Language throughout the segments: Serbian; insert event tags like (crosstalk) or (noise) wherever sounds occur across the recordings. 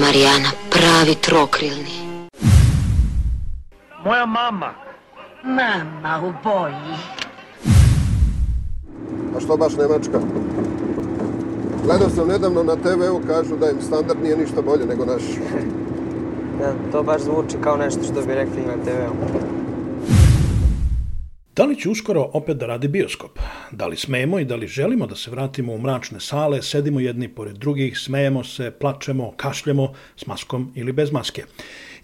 Marijana, pravi trokrilni. Moja mama. Mama u boji. A što baš Nemačka? Gledao sam nedavno na TV-u, kažu da im standard nije ništa bolje nego naš. Da, to baš zvuči kao nešto što bi rekli na TV-u. Da li će uskoro opet da radi bioskop? Da li smemo i da li želimo da se vratimo u mračne sale, sedimo jedni pored drugih, smejemo se, plačemo, kašljemo s maskom ili bez maske?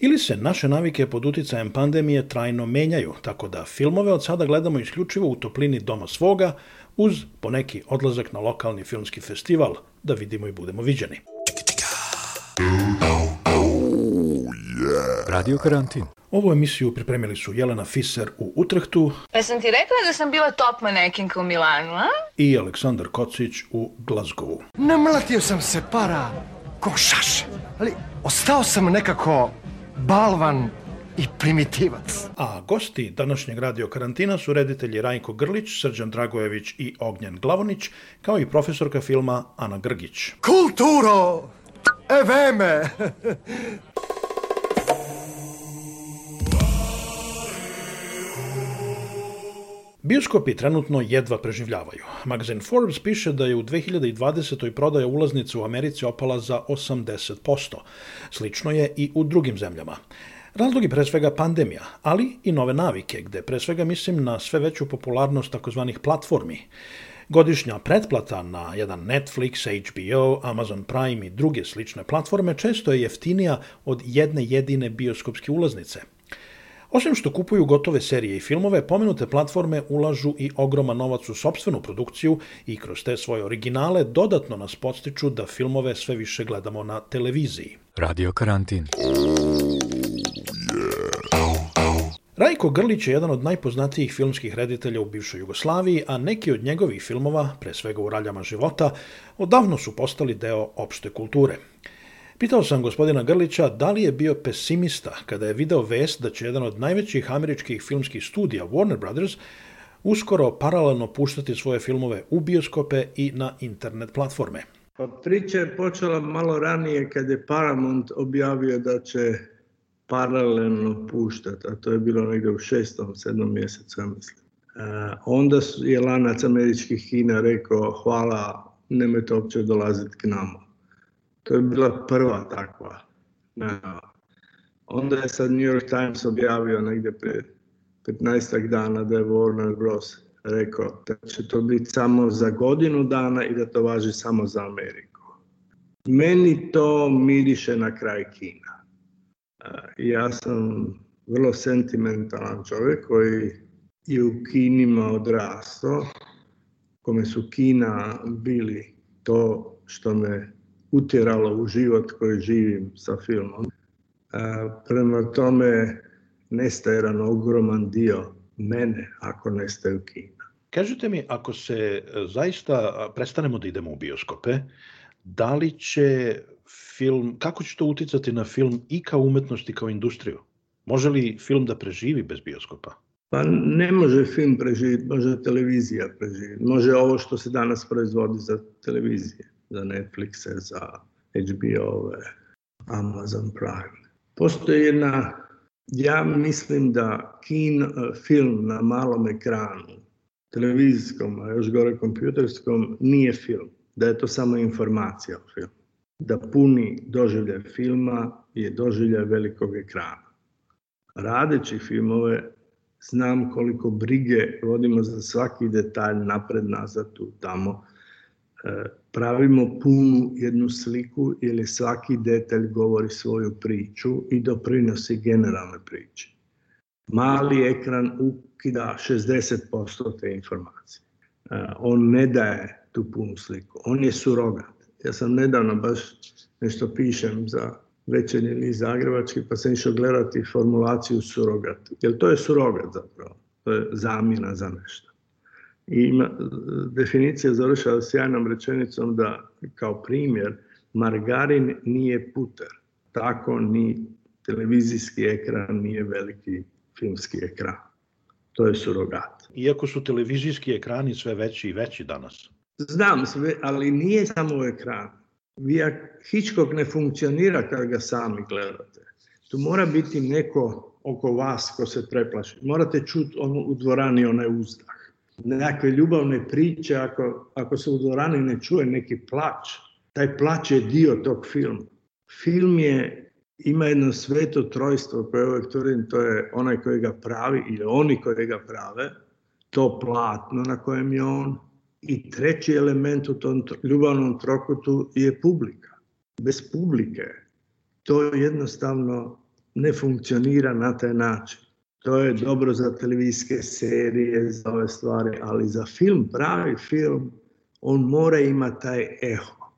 Ili se naše navike pod uticajem pandemije trajno menjaju, tako da filmove od sada gledamo isključivo u toplini doma svoga, uz poneki odlazak na lokalni filmski festival, da vidimo i budemo viđeni. Radio Karantin Ovu emisiju pripremili su Jelena Fiser u Utrehtu Pa sam ti rekla da sam bila top manekinka u Milanu, a? i Aleksandar Kocić u Glazgovu. Namlatio sam se para ko šaš, ali ostao sam nekako balvan i primitivac. A gosti današnjeg radio karantina su reditelji Rajko Grlić, Srđan Dragojević i Ognjen Glavonić, kao i profesorka filma Ana Grgić. Kulturo! Eveme! Bioskopi trenutno jedva preživljavaju. Magazin Forbes piše da je u 2020. prodaja ulaznica u Americi opala za 80%. Slično je i u drugim zemljama. Razlog je pre svega pandemija, ali i nove navike, gde pre svega mislim na sve veću popularnost takozvanih platformi. Godišnja pretplata na jedan Netflix, HBO, Amazon Prime i druge slične platforme često je jeftinija od jedne jedine bioskopske ulaznice – Osim što kupuju gotove serije i filmove, pomenute platforme ulažu i ogroman novac u sobstvenu produkciju i kroz te svoje originale dodatno nas podstiču da filmove sve više gledamo na televiziji. Radio Karantin Rajko Grlić je jedan od najpoznatijih filmskih reditelja u bivšoj Jugoslaviji, a neki od njegovih filmova, pre svega u raljama života, odavno su postali deo opšte kulture. Pitao sam gospodina Grlića da li je bio pesimista kada je video vest da će jedan od najvećih američkih filmskih studija Warner Brothers uskoro paralelno puštati svoje filmove u bioskope i na internet platforme. Pa priča je počela malo ranije kad je Paramount objavio da će paralelno puštati, a to je bilo negde u šestom, sedmom mjesecu, ja mislim. E, onda je lanac američkih kina rekao hvala, nemojte uopće dolaziti k nama. To je bila prva takva najava. Onda je sad New York Times objavio negde pre 15 dana da je Warner Bros. rekao da će to biti samo za godinu dana i da to važi samo za Ameriku. Meni to miriše na kraj kina. Ja sam vrlo sentimentalan čovjek koji je u kinima odrastao, kome su kina bili to što me utjeralo u život koji živim sa filmom. Prema tome nestaje jedan ogroman dio mene ako nestaju kina. Kažite mi, ako se e, zaista prestanemo da idemo u bioskope, da li će film, kako će to uticati na film i kao umetnost i kao industriju? Može li film da preživi bez bioskopa? Pa ne može film preživjeti, može televizija preživjeti. Može ovo što se danas proizvodi za televizije. Za Netflixe, za HBO-ove, Amazon Prime. Postoji jedna, ja mislim da kin, e, film na malom ekranu, televizijskom, a još gore kompjuterskom, nije film. Da je to samo informacija o filmu. Da puni doživljaj filma je doživljaj velikog ekrana. Radeći filmove znam koliko brige vodimo za svaki detalj napred, nazad, tu, tamo. E, pravimo punu jednu sliku ili svaki detalj govori svoju priču i doprinosi generalne priče. Mali ekran ukida 60% te informacije. E, on ne daje tu punu sliku. On je surogat. Ja sam nedavno baš nešto pišem za večernji list Zagrebački, pa sam išao gledati formulaciju surogat. Jer to je surogat zapravo. To je zamjena za nešto. I ima, definicija završava sjajnom rečenicom da, kao primjer, margarin nije puter. Tako ni televizijski ekran nije veliki filmski ekran. To je surogat. Iako su televizijski ekrani sve veći i veći danas. Znam sve, ali nije samo ekran. Via Hitchcock ne funkcionira kad ga sami gledate. Tu mora biti neko oko vas ko se preplaši. Morate čuti ono u dvorani onaj uzdah. Nekakve ljubavne priče, ako, ako se u dvorani ne čuje neki plać, taj plać je dio tog filma. Film je, ima jedno sveto trojstvo koje uvijek tvrdim, to je onaj koji ga pravi ili oni koji ga prave, to platno na kojem je on, i treći element u tom ljubavnom trokutu je publika. Bez publike to jednostavno ne funkcionira na taj način. To je dobro za televizijske serije, za ove stvari, ali za film, pravi film, on mora imati taj eho.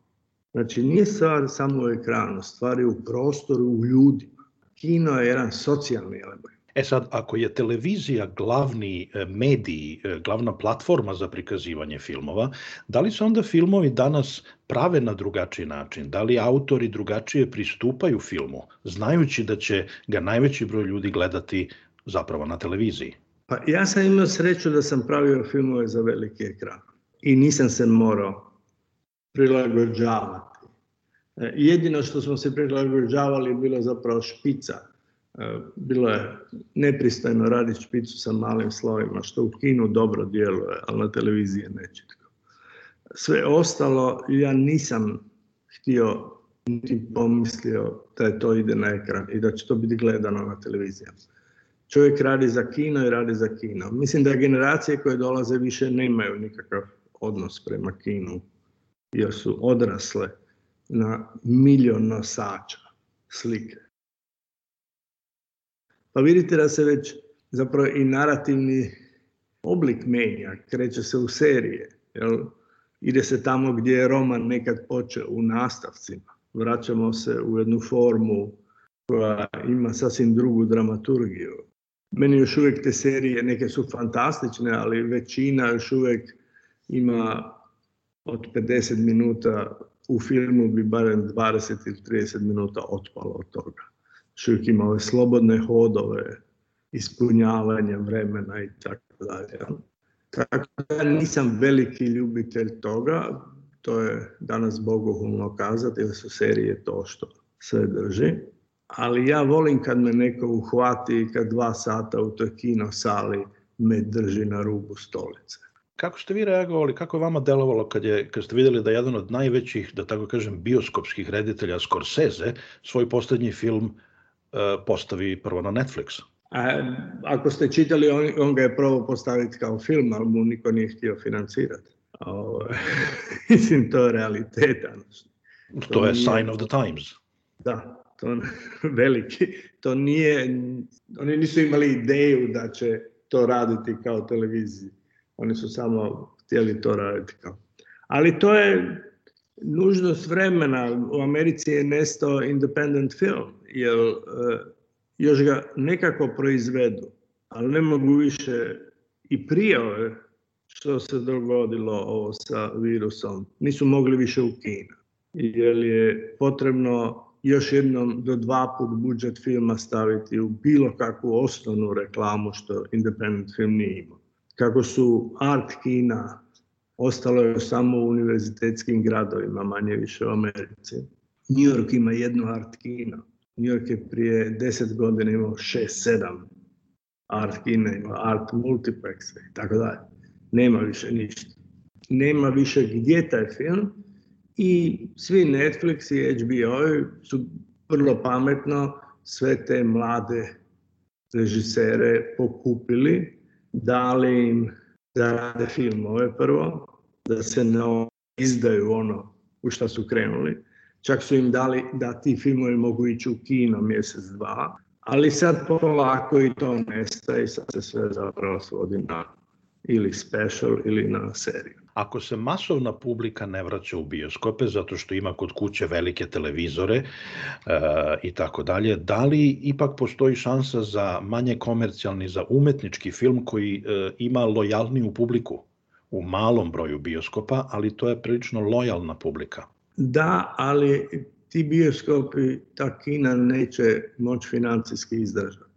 Znači, nije stvar samo u ekranu, stvar je u prostoru, u ljudima. Kino je jedan socijalni element. E sad, ako je televizija glavni e, medij, e, glavna platforma za prikazivanje filmova, da li se onda filmovi danas prave na drugačiji način? Da li autori drugačije pristupaju filmu, znajući da će ga najveći broj ljudi gledati zapravo na televiziji? Pa ja sam imao sreću da sam pravio filmove za veliki ekran i nisam se morao prilagođavati. E, jedino što smo se prilagođavali bilo zapravo špica E, bilo je nepristojno raditi špicu sa malim slovima, što u kinu dobro djeluje, ali na televiziji je nečitko. Sve ostalo ja nisam htio niti pomislio da to ide na ekran i da će to biti gledano na televizijama. Čovjek radi za kino i radi za kino. Mislim da generacije koje dolaze više nemaju nikakav odnos prema kinu, jer su odrasle na milion nosača slike pa vidite da se već zapravo i narativni oblik menja, kreće se u serije. Jel? Ide se tamo gdje je roman nekad počeo, u nastavcima. Vraćamo se u jednu formu koja ima sasvim drugu dramaturgiju. Meni još uvijek te serije, neke su fantastične, ali većina još uvijek ima od 50 minuta u filmu bi barem 20 ili 30 minuta otpalo od toga čovjek ima ove slobodne hodove, ispunjavanje vremena i tako dalje. Tako da nisam veliki ljubitelj toga, to je danas bogohulno kazati, jer su serije to što sve drži. Ali ja volim kad me neko uhvati i kad dva sata u toj kino sali me drži na rubu stolice. Kako ste vi reagovali, kako je vama delovalo kad, je, kad ste vidjeli da je jedan od najvećih, da tako kažem, bioskopskih reditelja Scorsese svoj poslednji film E, postavi prvo na Netflix. A, ako ste čitali, on, on ga je probao postaviti kao film, ali mu niko nije htio financirati. (laughs) mislim, to je realiteta. To, to je nije, sign of the times. Da, to (laughs) veliki. To nije, oni nisu imali ideju da će to raditi kao televiziji. Oni su samo htjeli to raditi kao. Ali to je nužnost vremena. U Americi je nestao independent film jer e, još ga nekako proizvedu, ali ne mogu više i prije ove što se dogodilo ovo sa virusom, nisu mogli više u Kina. Jer je potrebno još jednom do dva put budžet filma staviti u bilo kakvu osnovnu reklamu što independent film nije imao. Kako su art kina ostalo je samo u univerzitetskim gradovima, manje više u Americi. New York ima jednu art kino. New York je prije deset godina imao šest, sedam art kina, ima art multiplexe i tako dalje. Nema više ništa. Nema više gdje taj film i svi Netflix i HBO su vrlo pametno sve te mlade režisere pokupili, dali im da rade filmove prvo, da se ne izdaju ono u šta su krenuli. Čak su im dali da ti filmovi mogu ići u kino mjesec, dva, ali sad polako i to nestaje i sad se sve zapravo svodi na ili special ili na seriju. Ako se masovna publika ne vraća u bioskope zato što ima kod kuće velike televizore e, i tako dalje, da li ipak postoji šansa za manje komercijalni, za umetnički film koji e, ima lojalniju publiku u malom broju bioskopa, ali to je prilično lojalna publika? Da, ali ti bioskopi, ta kina neće moći financijski izdržati.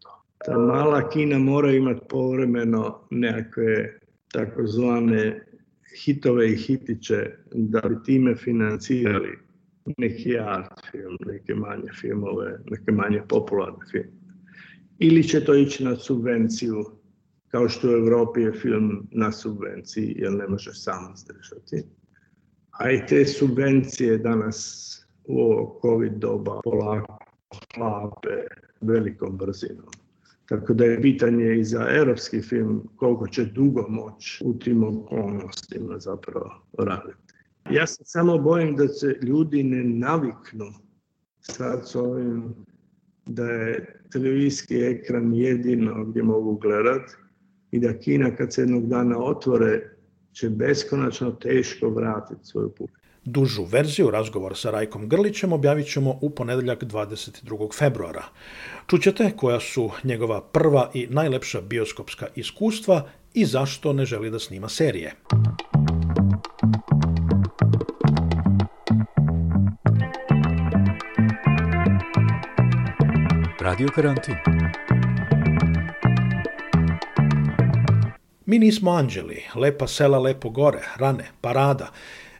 Ta mala kina mora imati povremeno nekakve takozvane hitove i hitiće da bi time financirali neki art film, neke manje filmove, neke manje popularne filmove. Ili će to ići na subvenciju, kao što u Evropi je film na subvenciji, jer ne može sam izdržati. A i te subvencije danas u ovo COVID doba polako hlape velikom brzinom. Tako da je pitanje i za europski film koliko će dugo moći u tim okolnostima zapravo raditi. Ja se samo bojim da se ljudi ne naviknu sad s ovim da je televizijski ekran jedino gdje mogu gledat i da Kina kad se jednog dana otvore će beskonačno teško vratiti svoju publiku. Dužu verziju razgovora sa Rajkom Grlićem objavit ćemo u ponedeljak 22. februara. Čućete koja su njegova prva i najlepša bioskopska iskustva i zašto ne želi da snima serije. Radio karantin. Mi nismo anđeli, lepa sela lepo gore, rane, parada.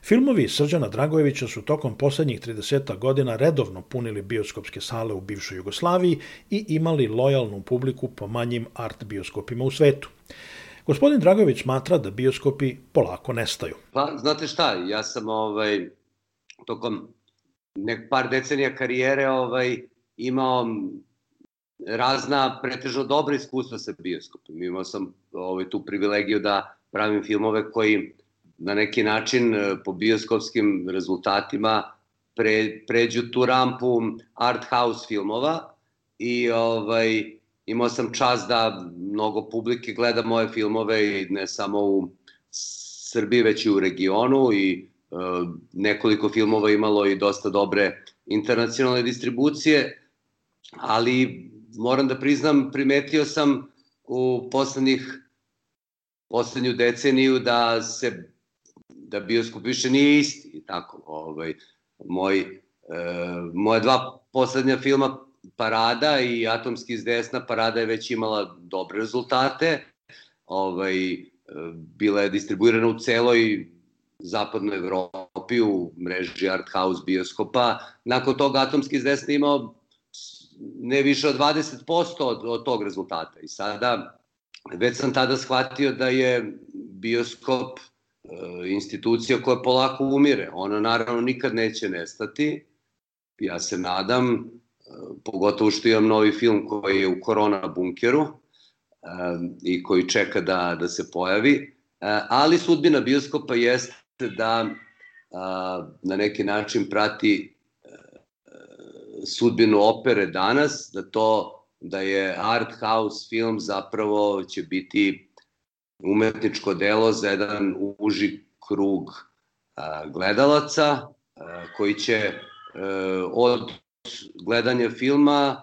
Filmovi Srđana Dragojevića su tokom poslednjih 30 godina redovno punili bioskopske sale u bivšoj Jugoslaviji i imali lojalnu publiku po manjim art bioskopima u svetu. Gospodin Dragojević smatra da bioskopi polako nestaju. Pa, znate šta, ja sam ovaj, tokom nek par decenija karijere ovaj, imao razna, pretežno dobra iskustva sa bioskopom. Imao sam ovaj, tu privilegiju da pravim filmove koji na neki način e, po bioskopskim rezultatima pre, pređu tu rampu art house filmova i ovaj, imao sam čast da mnogo publike gleda moje filmove i ne samo u Srbiji, već i u regionu i e, nekoliko filmova imalo i dosta dobre internacionalne distribucije, ali moram da priznam, primetio sam u poslednjih poslednju deceniju da se da bioskop više nije isti i tako ovaj moj e, moje dva poslednja filma Parada i Atomski iz desna Parada je već imala dobre rezultate ovaj e, bila je distribuirana u celoj zapadnoj Evropi u mreži Art House bioskopa. Nakon toga Atomski iz desna imao ne više od 20% od, od tog rezultata. I sada, već sam tada shvatio da je bioskop institucija koja polako umire. Ona naravno nikad neće nestati. Ja se nadam, e, pogotovo što imam novi film koji je u korona bunkeru e, i koji čeka da, da se pojavi. E, ali sudbina bioskopa jeste da na neki način prati sudbinu opere danas, da to da je art house film zapravo će biti umetničko delo za jedan uži krug a, gledalaca a, koji će a, od gledanja filma a,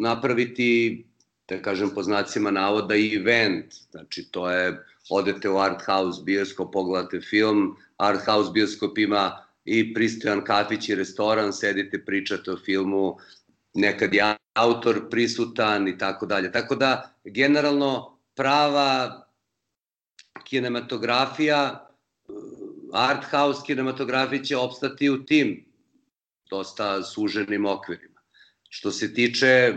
napraviti da kažem po znacima navoda event, znači to je odete u art house bioskop, pogledate film, art house bioskop ima i pristojan kafić i restoran, sedite, pričate o filmu, nekad je autor prisutan i tako dalje. Tako da, generalno, prava kinematografija art house kinematografija će opstati u tim dosta suženim okvirima. Što se tiče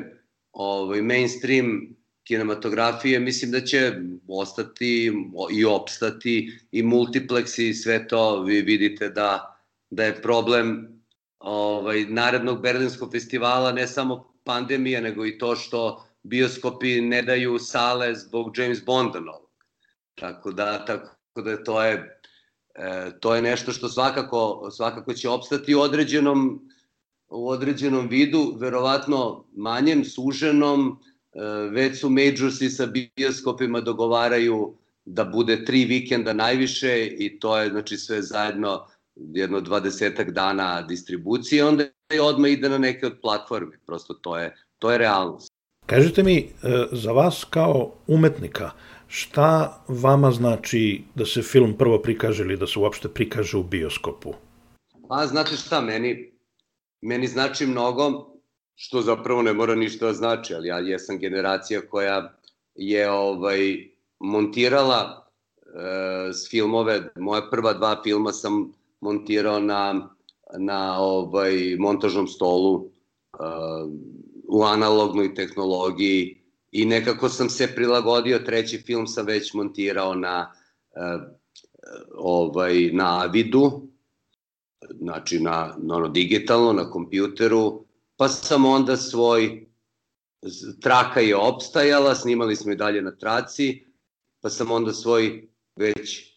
ovaj, mainstream kinematografije, mislim da će ostati i opstati i multiplexi i sve to. Vi vidite da, da je problem ovaj, narednog Berlinskog festivala ne samo pandemija, nego i to što bioskopi ne daju sale zbog James Bonda novog. Tako da, tako da to je, e, to je nešto što svakako, svakako će opstati u određenom, u određenom vidu, verovatno manjem, suženom, e, već su majorsi sa bioskopima dogovaraju da bude tri vikenda najviše i to je znači sve zajedno jedno dvadesetak dana distribucije, onda i odmah ide na neke od platforme. Prosto to je, to je realnost. Kažite mi, e, za vas kao umetnika, šta vama znači da se film prvo prikaže ili da se uopšte prikaže u bioskopu? Pa, znate šta, meni, meni znači mnogo, što zapravo ne mora ništa da znači, ali ja jesam generacija koja je ovaj montirala e, s filmove, moje prva dva filma sam montirao na, na ovaj montažnom stolu uh, u analognoj tehnologiji i nekako sam se prilagodio, treći film sam već montirao na uh, ovaj na Avidu, znači na, na ono digitalno, na kompjuteru, pa sam onda svoj traka je opstajala, snimali smo i dalje na traci, pa sam onda svoj već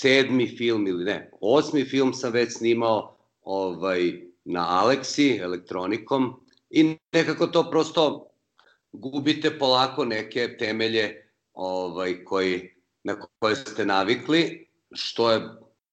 sedmi film ili ne, osmi film sam već snimao ovaj, na Alexi, elektronikom i nekako to prosto gubite polako neke temelje ovaj, koji, na koje ste navikli, što je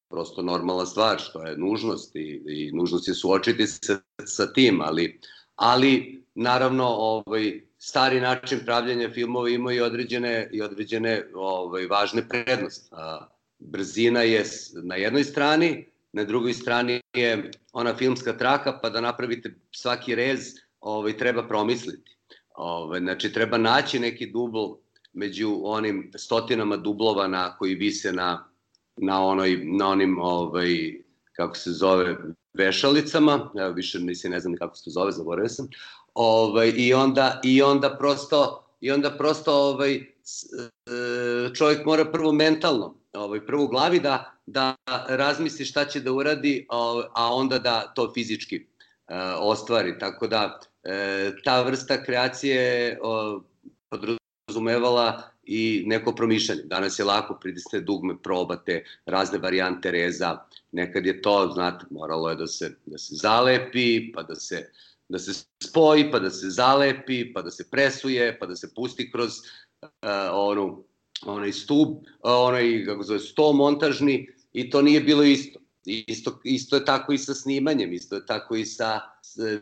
prosto normalna stvar, što je nužnost i, i nužnost je suočiti se sa tim, ali, ali naravno ovaj, stari način pravljanja filmova ima i određene, i određene ovaj, važne prednosti. A, brzina je na jednoj strani, na drugoj strani je ona filmska traka, pa da napravite svaki rez, ovaj, treba promisliti. Ovaj, znači, treba naći neki dubl među onim stotinama dublova na koji vise na, na, onoj, na onim, ovaj, kako se zove, vešalicama, evo više nisi ne znam kako se to zove, zaboravio sam, ovaj, i, onda, i onda prosto, i onda prosto ovaj, e, čovjek mora prvo mentalno ovaj, prvo u glavi da, da razmisli šta će da uradi, a onda da to fizički ostvari. Tako da e, ta vrsta kreacije podrazumevala i neko promišljanje. Danas je lako pritisne dugme, probate razne varijante reza. Nekad je to, znate, moralo je da se, da se zalepi, pa da se da se spoji, pa da se zalepi, pa da se presuje, pa da se pusti kroz uh, onu onaj stub, onaj, kako zove, sto montažni i to nije bilo isto. Isto, isto je tako i sa snimanjem, isto je tako i sa,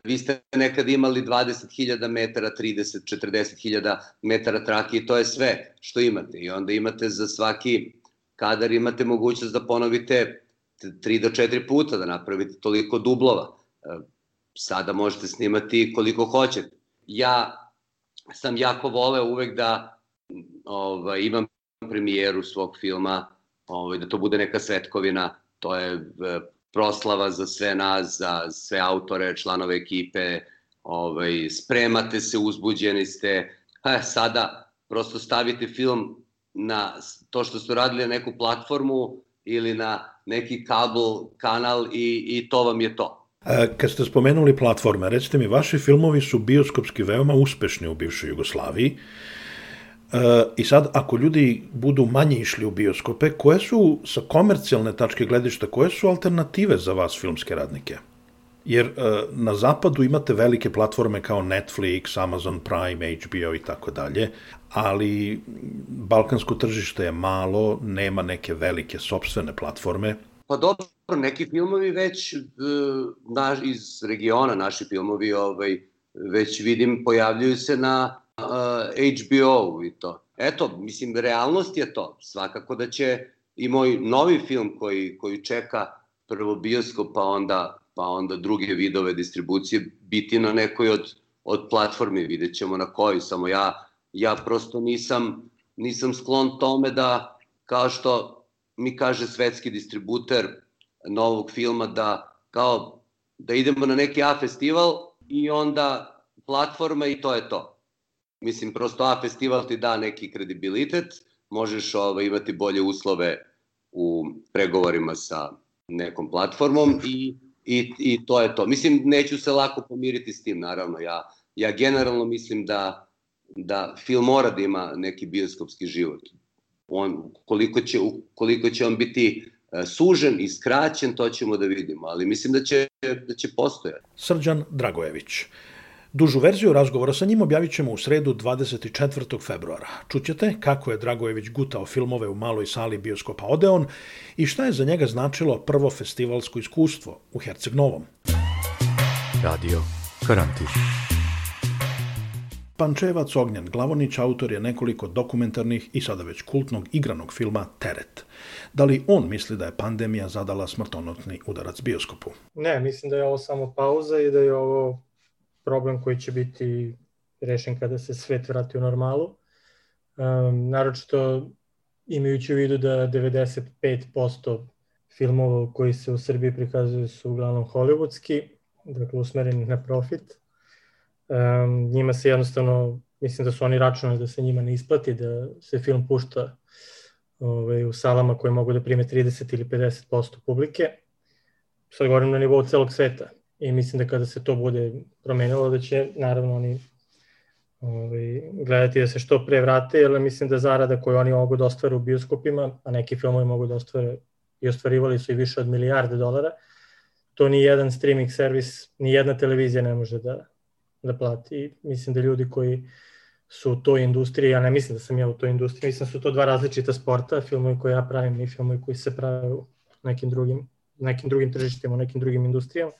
vi ste nekad imali 20.000 metara, 30, 40.000 metara trake i to je sve što imate. I onda imate za svaki kadar imate mogućnost da ponovite 3 do 4 puta, da napravite toliko dublova. E, sada možete snimati koliko hoćete. Ja sam jako voleo uvek da ovaj, imam premijeru svog filma, ovaj, da to bude neka svetkovina, to je e, proslava za sve nas, za sve autore, članove ekipe, ovaj, spremate se, uzbuđeni ste, e, sada prosto stavite film na to što ste radili na neku platformu ili na neki kabel kanal i, i to vam je to. E, kad ste spomenuli platforme, recite mi, vaši filmovi su bioskopski veoma uspešni u bivšoj Jugoslaviji. I sad, ako ljudi budu manje išli u bioskope, koje su, sa komercijalne tačke gledišta, koje su alternative za vas filmske radnike? Jer e, na zapadu imate velike platforme kao Netflix, Amazon Prime, HBO i tako dalje, ali balkansko tržište je malo, nema neke velike sobstvene platforme. Pa dobro, neki filmovi već e, na, iz regiona, naši filmovi ovaj, već vidim pojavljuju se na HBO i to. Eto, mislim, realnost je to. Svakako da će i moj novi film koji, koji čeka prvo bioskop, pa onda, pa onda druge vidove distribucije, biti na nekoj od, od platformi, vidjet ćemo na koji, samo ja, ja prosto nisam, nisam sklon tome da, kao što mi kaže svetski distributer novog filma da kao da idemo na neki A festival i onda platforma i to je to. Mislim, prosto A festival ti da neki kredibilitet, možeš ovaj, imati bolje uslove u pregovorima sa nekom platformom i, i, i to je to. Mislim, neću se lako pomiriti s tim, naravno. Ja, ja generalno mislim da, da film mora da ima neki bioskopski život. On, koliko, će, koliko će on biti e, sužen i skraćen, to ćemo da vidimo, ali mislim da će, da će postojati. Srđan Dragojević. Dužu verziju razgovora sa njim objavit ćemo u sredu 24. februara. Čućete kako je Dragojević gutao filmove u maloj sali bioskopa Odeon i šta je za njega značilo prvo festivalsko iskustvo u Herceg Novom. Radio Karantin. Pančevac Ognjan Glavonić autor je nekoliko dokumentarnih i sada već kultnog igranog filma Teret. Da li on misli da je pandemija zadala smrtonotni udarac bioskopu? Ne, mislim da je ovo samo pauza i da je ovo problem koji će biti rešen kada se svet vrati u normalu. Um, naročito imajući u vidu da 95% filmova koji se u Srbiji prikazuju su uglavnom hollywoodski, dakle usmereni na profit. Um, njima se jednostavno, mislim da su oni računali da se njima ne isplati, da se film pušta ovaj, u salama koje mogu da prime 30 ili 50% publike. Sad govorim na nivou celog sveta i mislim da kada se to bude promenilo da će naravno oni ovaj, gledati da se što pre vrate, jer mislim da zarada koju oni mogu da ostvare u bioskopima, a neki filmovi mogu da ostvare i ostvarivali su i više od milijarde dolara, to ni jedan streaming servis, ni jedna televizija ne može da, da plati. I mislim da ljudi koji su u toj industriji, ja ne mislim da sam ja u toj industriji, mislim da su to dva različita sporta, filmovi koje ja pravim i filmovi koji se prave u nekim drugim, nekim drugim tržištima, u nekim drugim industrijama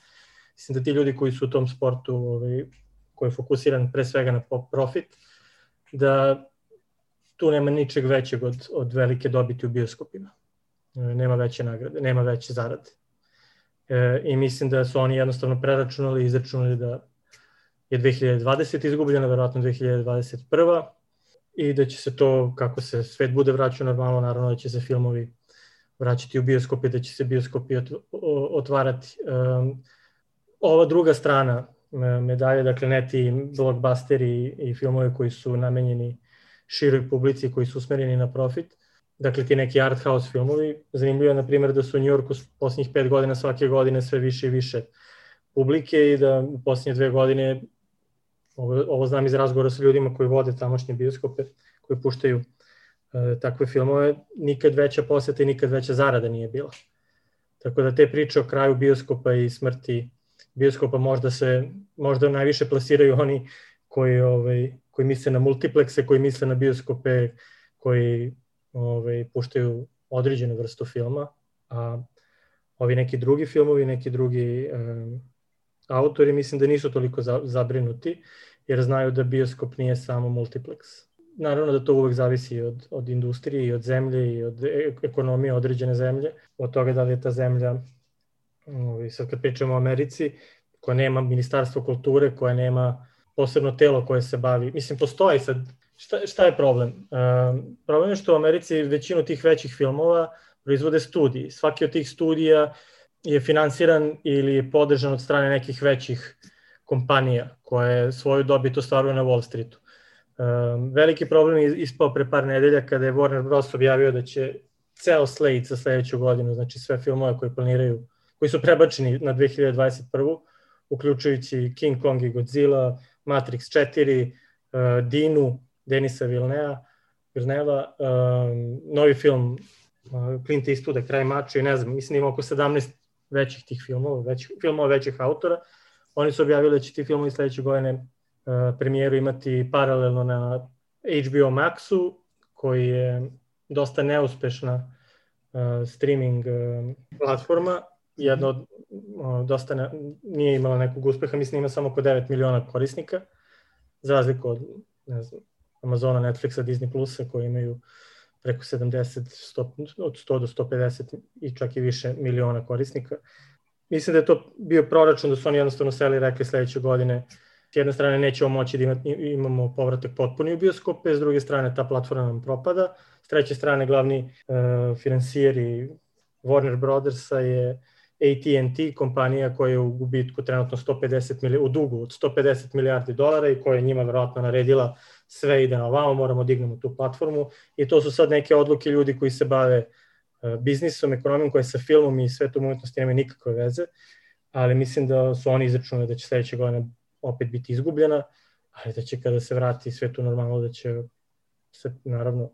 Mislim da ti ljudi koji su u tom sportu, ovaj, koji je fokusiran pre svega na profit, da tu nema ničeg većeg od, od velike dobiti u bioskopima. E, nema veće nagrade, nema veće zarade. E, I mislim da su oni jednostavno preračunali i izračunali da je 2020 izgubljena, verovatno 2021 i da će se to, kako se svet bude vraćao normalno, naravno da će se filmovi vraćati u bioskopi, da će se bioskopi otvarati. Um, ova druga strana medalje, dakle ne ti blockbusteri i filmovi koji su namenjeni široj publici, koji su usmereni na profit, dakle ti neki art house filmovi. Zanimljivo je, na primjer, da su u Njorku posljednjih pet godina svake godine sve više i više publike i da u posljednje dve godine, ovo, ovo znam iz razgovora sa ljudima koji vode tamošnje bioskope, koji puštaju e, takve filmove, nikad veća poseta i nikad veća zarada nije bila. Tako da te priče o kraju bioskopa i smrti bioskopa možda se možda najviše plasiraju oni koji ovaj koji misle na multiplekse, koji misle na bioskope, koji ovaj puštaju određenu vrstu filma, a ovi neki drugi filmovi, neki drugi um, autori mislim da nisu toliko za, zabrinuti jer znaju da bioskop nije samo multiplex. Naravno da to uvek zavisi od, od industrije i od zemlje i od e, ekonomije određene zemlje, od toga da li je ta zemlja Ovi, sad kad pričamo o Americi, koja nema ministarstvo kulture, koja nema posebno telo koje se bavi. Mislim, postoji sad, šta, šta je problem? Um, problem je što u Americi većinu tih većih filmova proizvode studiji. Svaki od tih studija je finansiran ili je podržan od strane nekih većih kompanija koje svoju dobit ostvaruju na Wall Streetu. Um, veliki problem je ispao pre par nedelja kada je Warner Bros. objavio da će ceo slate za sledeću godinu, znači sve filmove koje planiraju koji su prebačeni na 2021. uključujući King Kong i Godzilla, Matrix 4, uh, Dinu, Denisa Vilnea, Vilneva, um, novi film uh, Clint Eastwooda, Kraj mača i ne znam, mislim ima oko 17 većih tih filmova, većih, filmova većih autora. Oni su objavili da će ti filmovi sledeće godine uh, premijeru imati paralelno na HBO Maxu, koji je dosta neuspešna uh, streaming uh, platforma jedna od dosta ne, nije imala nekog uspeha, mislim ima samo oko 9 miliona korisnika, za razliku od ne znam, Amazona, Netflixa, Disney Plusa koji imaju preko 70, 100, od 100 do 150 i čak i više miliona korisnika. Mislim da je to bio proračun da su oni jednostavno seli i rekli sledeće godine s jedne strane nećemo moći da imamo povratak potpuni u bioskope, s druge strane ta platforma nam propada, s treće strane glavni uh, finansijeri Warner Brothersa je AT&T, kompanija koja je u gubitku trenutno 150 milijardi, u dugu od 150 milijardi dolara i koja je njima verovatno naredila sve ide na ovamo, moramo dignemo tu platformu. I to su sad neke odluke ljudi koji se bave uh, biznisom, ekonomijom, koje sa filmom i svetom umetnosti nema nikakve veze, ali mislim da su oni izračunali da će sledeće godine opet biti izgubljena, ali da će kada se vrati sve tu normalno da će se naravno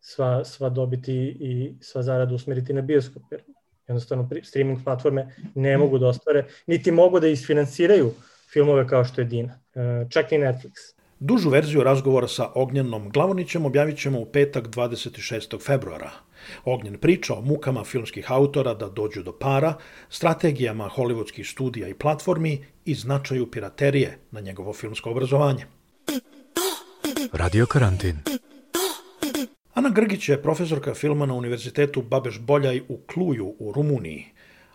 sva, sva dobiti i sva zarada usmeriti na bioskop, jer jednostavno streaming platforme ne mogu da ostvare, niti mogu da isfinansiraju filmove kao što je Dina, e, čak i Netflix. Dužu verziju razgovora sa Ognjenom Glavonićem objavit ćemo u petak 26. februara. Ognjen priča o mukama filmskih autora da dođu do para, strategijama hollywoodskih studija i platformi i značaju piraterije na njegovo filmsko obrazovanje. Radio karantin. Ana Grgić je profesorka filma na Univerzitetu Babeš Boljaj u Kluju u Rumuniji.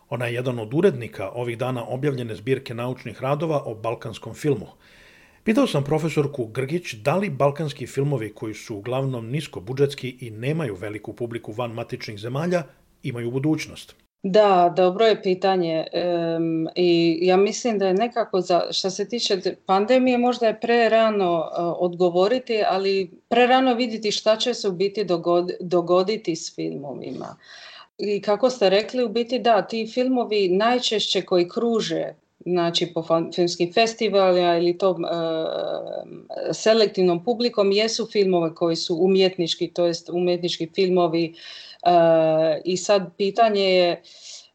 Ona je jedan od urednika ovih dana objavljene zbirke naučnih radova o balkanskom filmu. Pitao sam profesorku Grgić da li balkanski filmovi koji su uglavnom nisko budžetski i nemaju veliku publiku van matičnih zemalja imaju budućnost. Da, dobro je pitanje um, i ja mislim da je nekako za, što se tiče pandemije možda je pre rano uh, odgovoriti, ali pre rano vidjeti šta će se u biti dogodi, dogoditi s filmovima. I kako ste rekli, u biti da, ti filmovi najčešće koji kruže znači po filmskim festivalima ili tom uh, selektivnom publikom jesu filmove koji su umjetnički, to jest umjetnički filmovi I sad pitanje je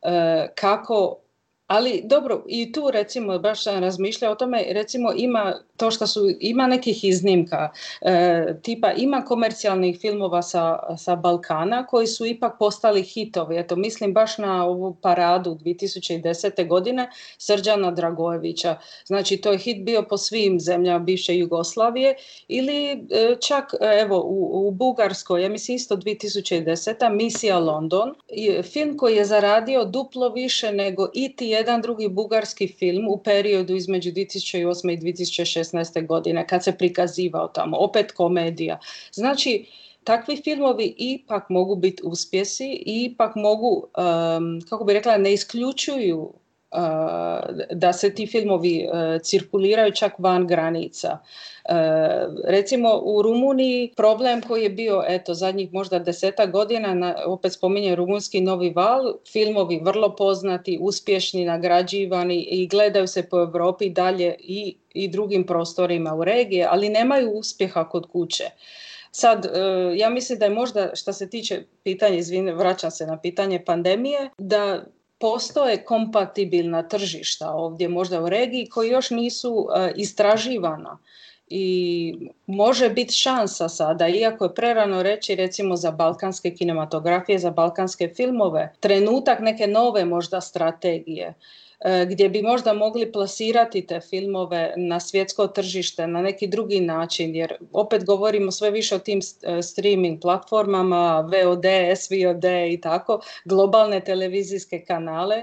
uh, kako Ali dobro, i tu recimo, baš sam razmišljao o tome, recimo ima to što su, ima nekih iznimka, e, tipa ima komercijalnih filmova sa, sa Balkana koji su ipak postali hitovi. Eto, mislim baš na ovu paradu 2010. godine Srđana Dragojevića. Znači, to je hit bio po svim zemljama bivše Jugoslavije ili e, čak, evo, u, u Bugarskoj, ja mislim isto 2010. Misija London, film koji je zaradio duplo više nego iti jedan drugi bugarski film u periodu između 2008. i 2016. godine kad se prikazivao tamo, opet komedija. Znači, takvi filmovi ipak mogu biti uspjesi i ipak mogu, um, kako bi rekla, ne isključuju da se ti filmovi uh, cirkuliraju čak van granica. Uh, recimo u Rumuniji problem koji je bio eto zadnjih možda deseta godina, na, opet spominje rumunski novi val, filmovi vrlo poznati, uspješni, nagrađivani i gledaju se po Europi dalje i, i drugim prostorima u regije, ali nemaju uspjeha kod kuće. Sad, ja mislim da je možda, što se tiče pitanja, izvine, vraćam se na pitanje pandemije, da postoje kompatibilna tržišta ovdje možda u regiji koji još nisu uh, istraživana. I može biti šansa sada, iako je prerano reći recimo za balkanske kinematografije, za balkanske filmove, trenutak neke nove možda strategije gdje bi možda mogli plasirati te filmove na svjetsko tržište na neki drugi način, jer opet govorimo sve više o tim streaming platformama, VOD, SVOD i tako, globalne televizijske kanale.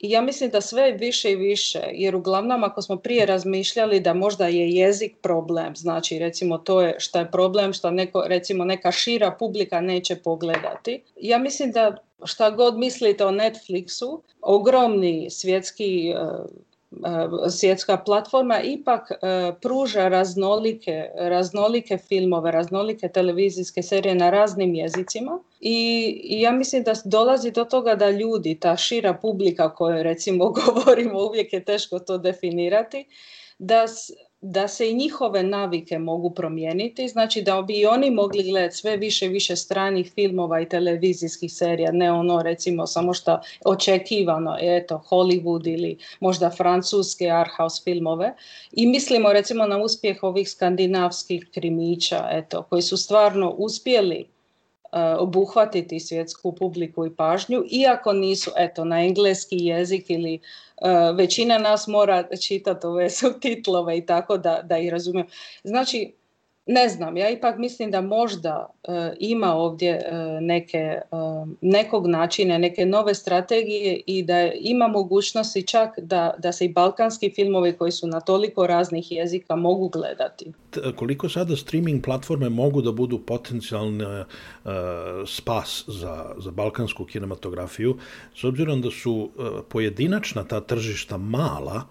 Ja mislim da sve više i više, jer uglavnom ako smo prije razmišljali da možda je jezik problem, znači recimo to je šta je problem, što neko, recimo neka šira publika neće pogledati. Ja mislim da šta god mislite o Netflixu, ogromni svjetski svjetska platforma ipak pruža raznolike, raznolike filmove, raznolike televizijske serije na raznim jezicima i ja mislim da dolazi do toga da ljudi, ta šira publika koju recimo (laughs) govorimo, uvijek je teško to definirati, da da se i njihove navike mogu promijeniti, znači da bi i oni mogli gledati sve više i više stranih filmova i televizijskih serija, ne ono recimo samo što očekivano, eto Hollywood ili možda francuske art house filmove. I mislimo recimo na uspjeh ovih skandinavskih krimića, eto, koji su stvarno uspjeli obuhvatiti svjetsku publiku i pažnju, iako nisu eto, na engleski jezik ili uh, većina nas mora čitati ove (laughs) subtitlove i tako da, da ih razumiju. Znači, ne znam, ja ipak mislim da možda e, ima ovdje e, neke, e, nekog načina, neke nove strategije i da ima mogućnosti čak da, da se i balkanski filmovi koji su na toliko raznih jezika mogu gledati. koliko sada streaming platforme mogu da budu potencijalni spas za, za balkansku kinematografiju, s obzirom da su pojedinačna ta tržišta mala,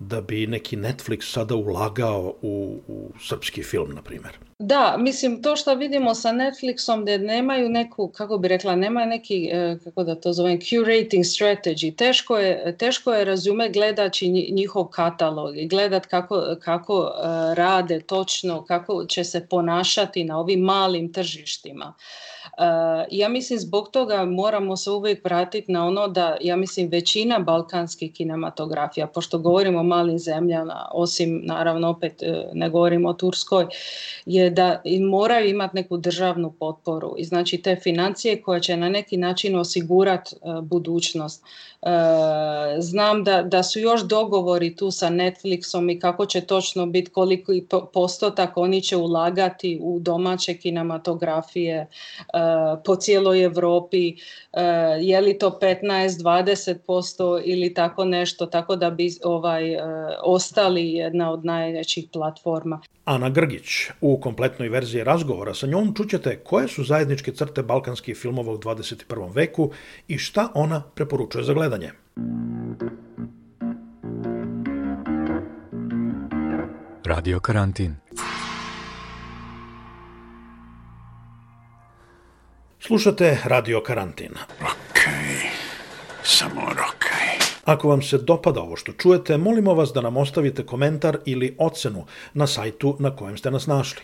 da bi neki Netflix sada ulagao u, u srpski film, na primjer? Da, mislim, to što vidimo sa Netflixom, da nemaju neku, kako bi rekla, nemaju neki, e, kako da to zovem, curating strategy. Teško je, teško je razume gledaći njihov katalog i gledat kako, kako e, rade točno, kako će se ponašati na ovim malim tržištima. Uh, ja mislim zbog toga moramo se uvijek vratiti na ono da, ja mislim, većina balkanskih kinematografija, pošto govorimo o malim zemljama, osim naravno opet e, ne govorimo o Turskoj, je da moraju imati neku državnu potporu i znači te financije koje će na neki način osigurati e, budućnost. Znam da, da su još dogovori tu sa Netflixom i kako će točno biti koliko postotak oni će ulagati u domaće kinematografije po cijeloj Europi, je li to 15-20% ili tako nešto, tako da bi ovaj, ostali jedna od najvećih platforma. Ana Grgić. U kompletnoj verziji razgovora sa njom čućete koje su zajedničke crte balkanskih filmova u 21. veku i šta ona preporučuje za gledanje. Radio karantin. Slušate Radio Karantin. Okej, samo okej. Ako vam se dopada ovo što čujete, molimo vas da nam ostavite komentar ili ocenu na sajtu na kojem ste nas našli.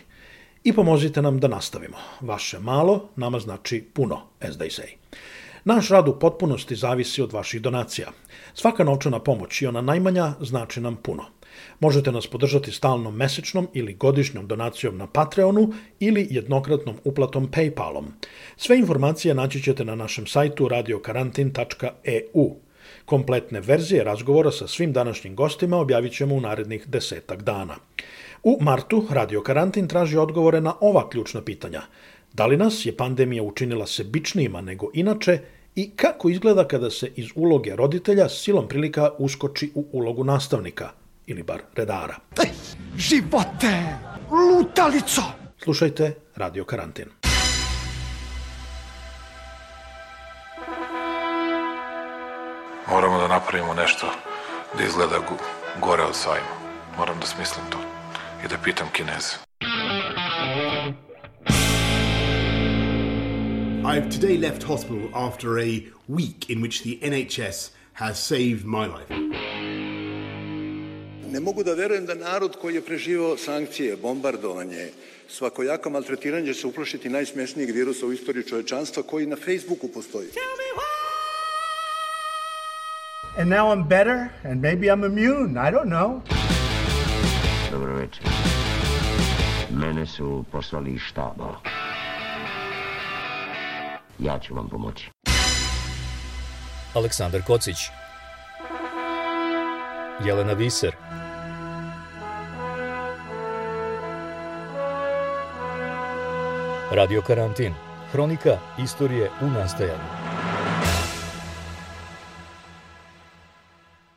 I pomozite nam da nastavimo. Vaše malo nama znači puno, as they say. Naš rad u potpunosti zavisi od vaših donacija. Svaka novčana pomoć i ona najmanja znači nam puno. Možete nas podržati stalnom mesečnom ili godišnjom donacijom na Patreonu ili jednokratnom uplatom Paypalom. Sve informacije naći ćete na našem sajtu radiokarantin.eu. Kompletne verzije razgovora sa svim današnjim gostima objavit ćemo u narednih desetak dana. U martu Radio Karantin traži odgovore na ova ključna pitanja. Da li nas je pandemija učinila sebičnijima nego inače i kako izgleda kada se iz uloge roditelja silom prilika uskoči u ulogu nastavnika ili bar redara. Ej, živote! Lutalico! Slušajte Radio Karantin. Moramo da napravimo nešto da izgleda gore od sajma. Moram da smislim to i da pitam Kineze. I've today left hospital after a week in which the NHS has saved my life. Ne mogu da verujem da narod koji je preživao sankcije, bombardovanje, svakojako maltretiranje će se uplašiti najsmešnijeg virusa u istoriji čovečanstva koji na Facebooku postoji. And now I'm better and maybe I'm immune, I don't know. Dobro večer. Mene su poslali iz štaba. Ja ću vam pomoći. Aleksandar Kocić Jelena Viser Radio Karantin Hronika istorije u nastajanju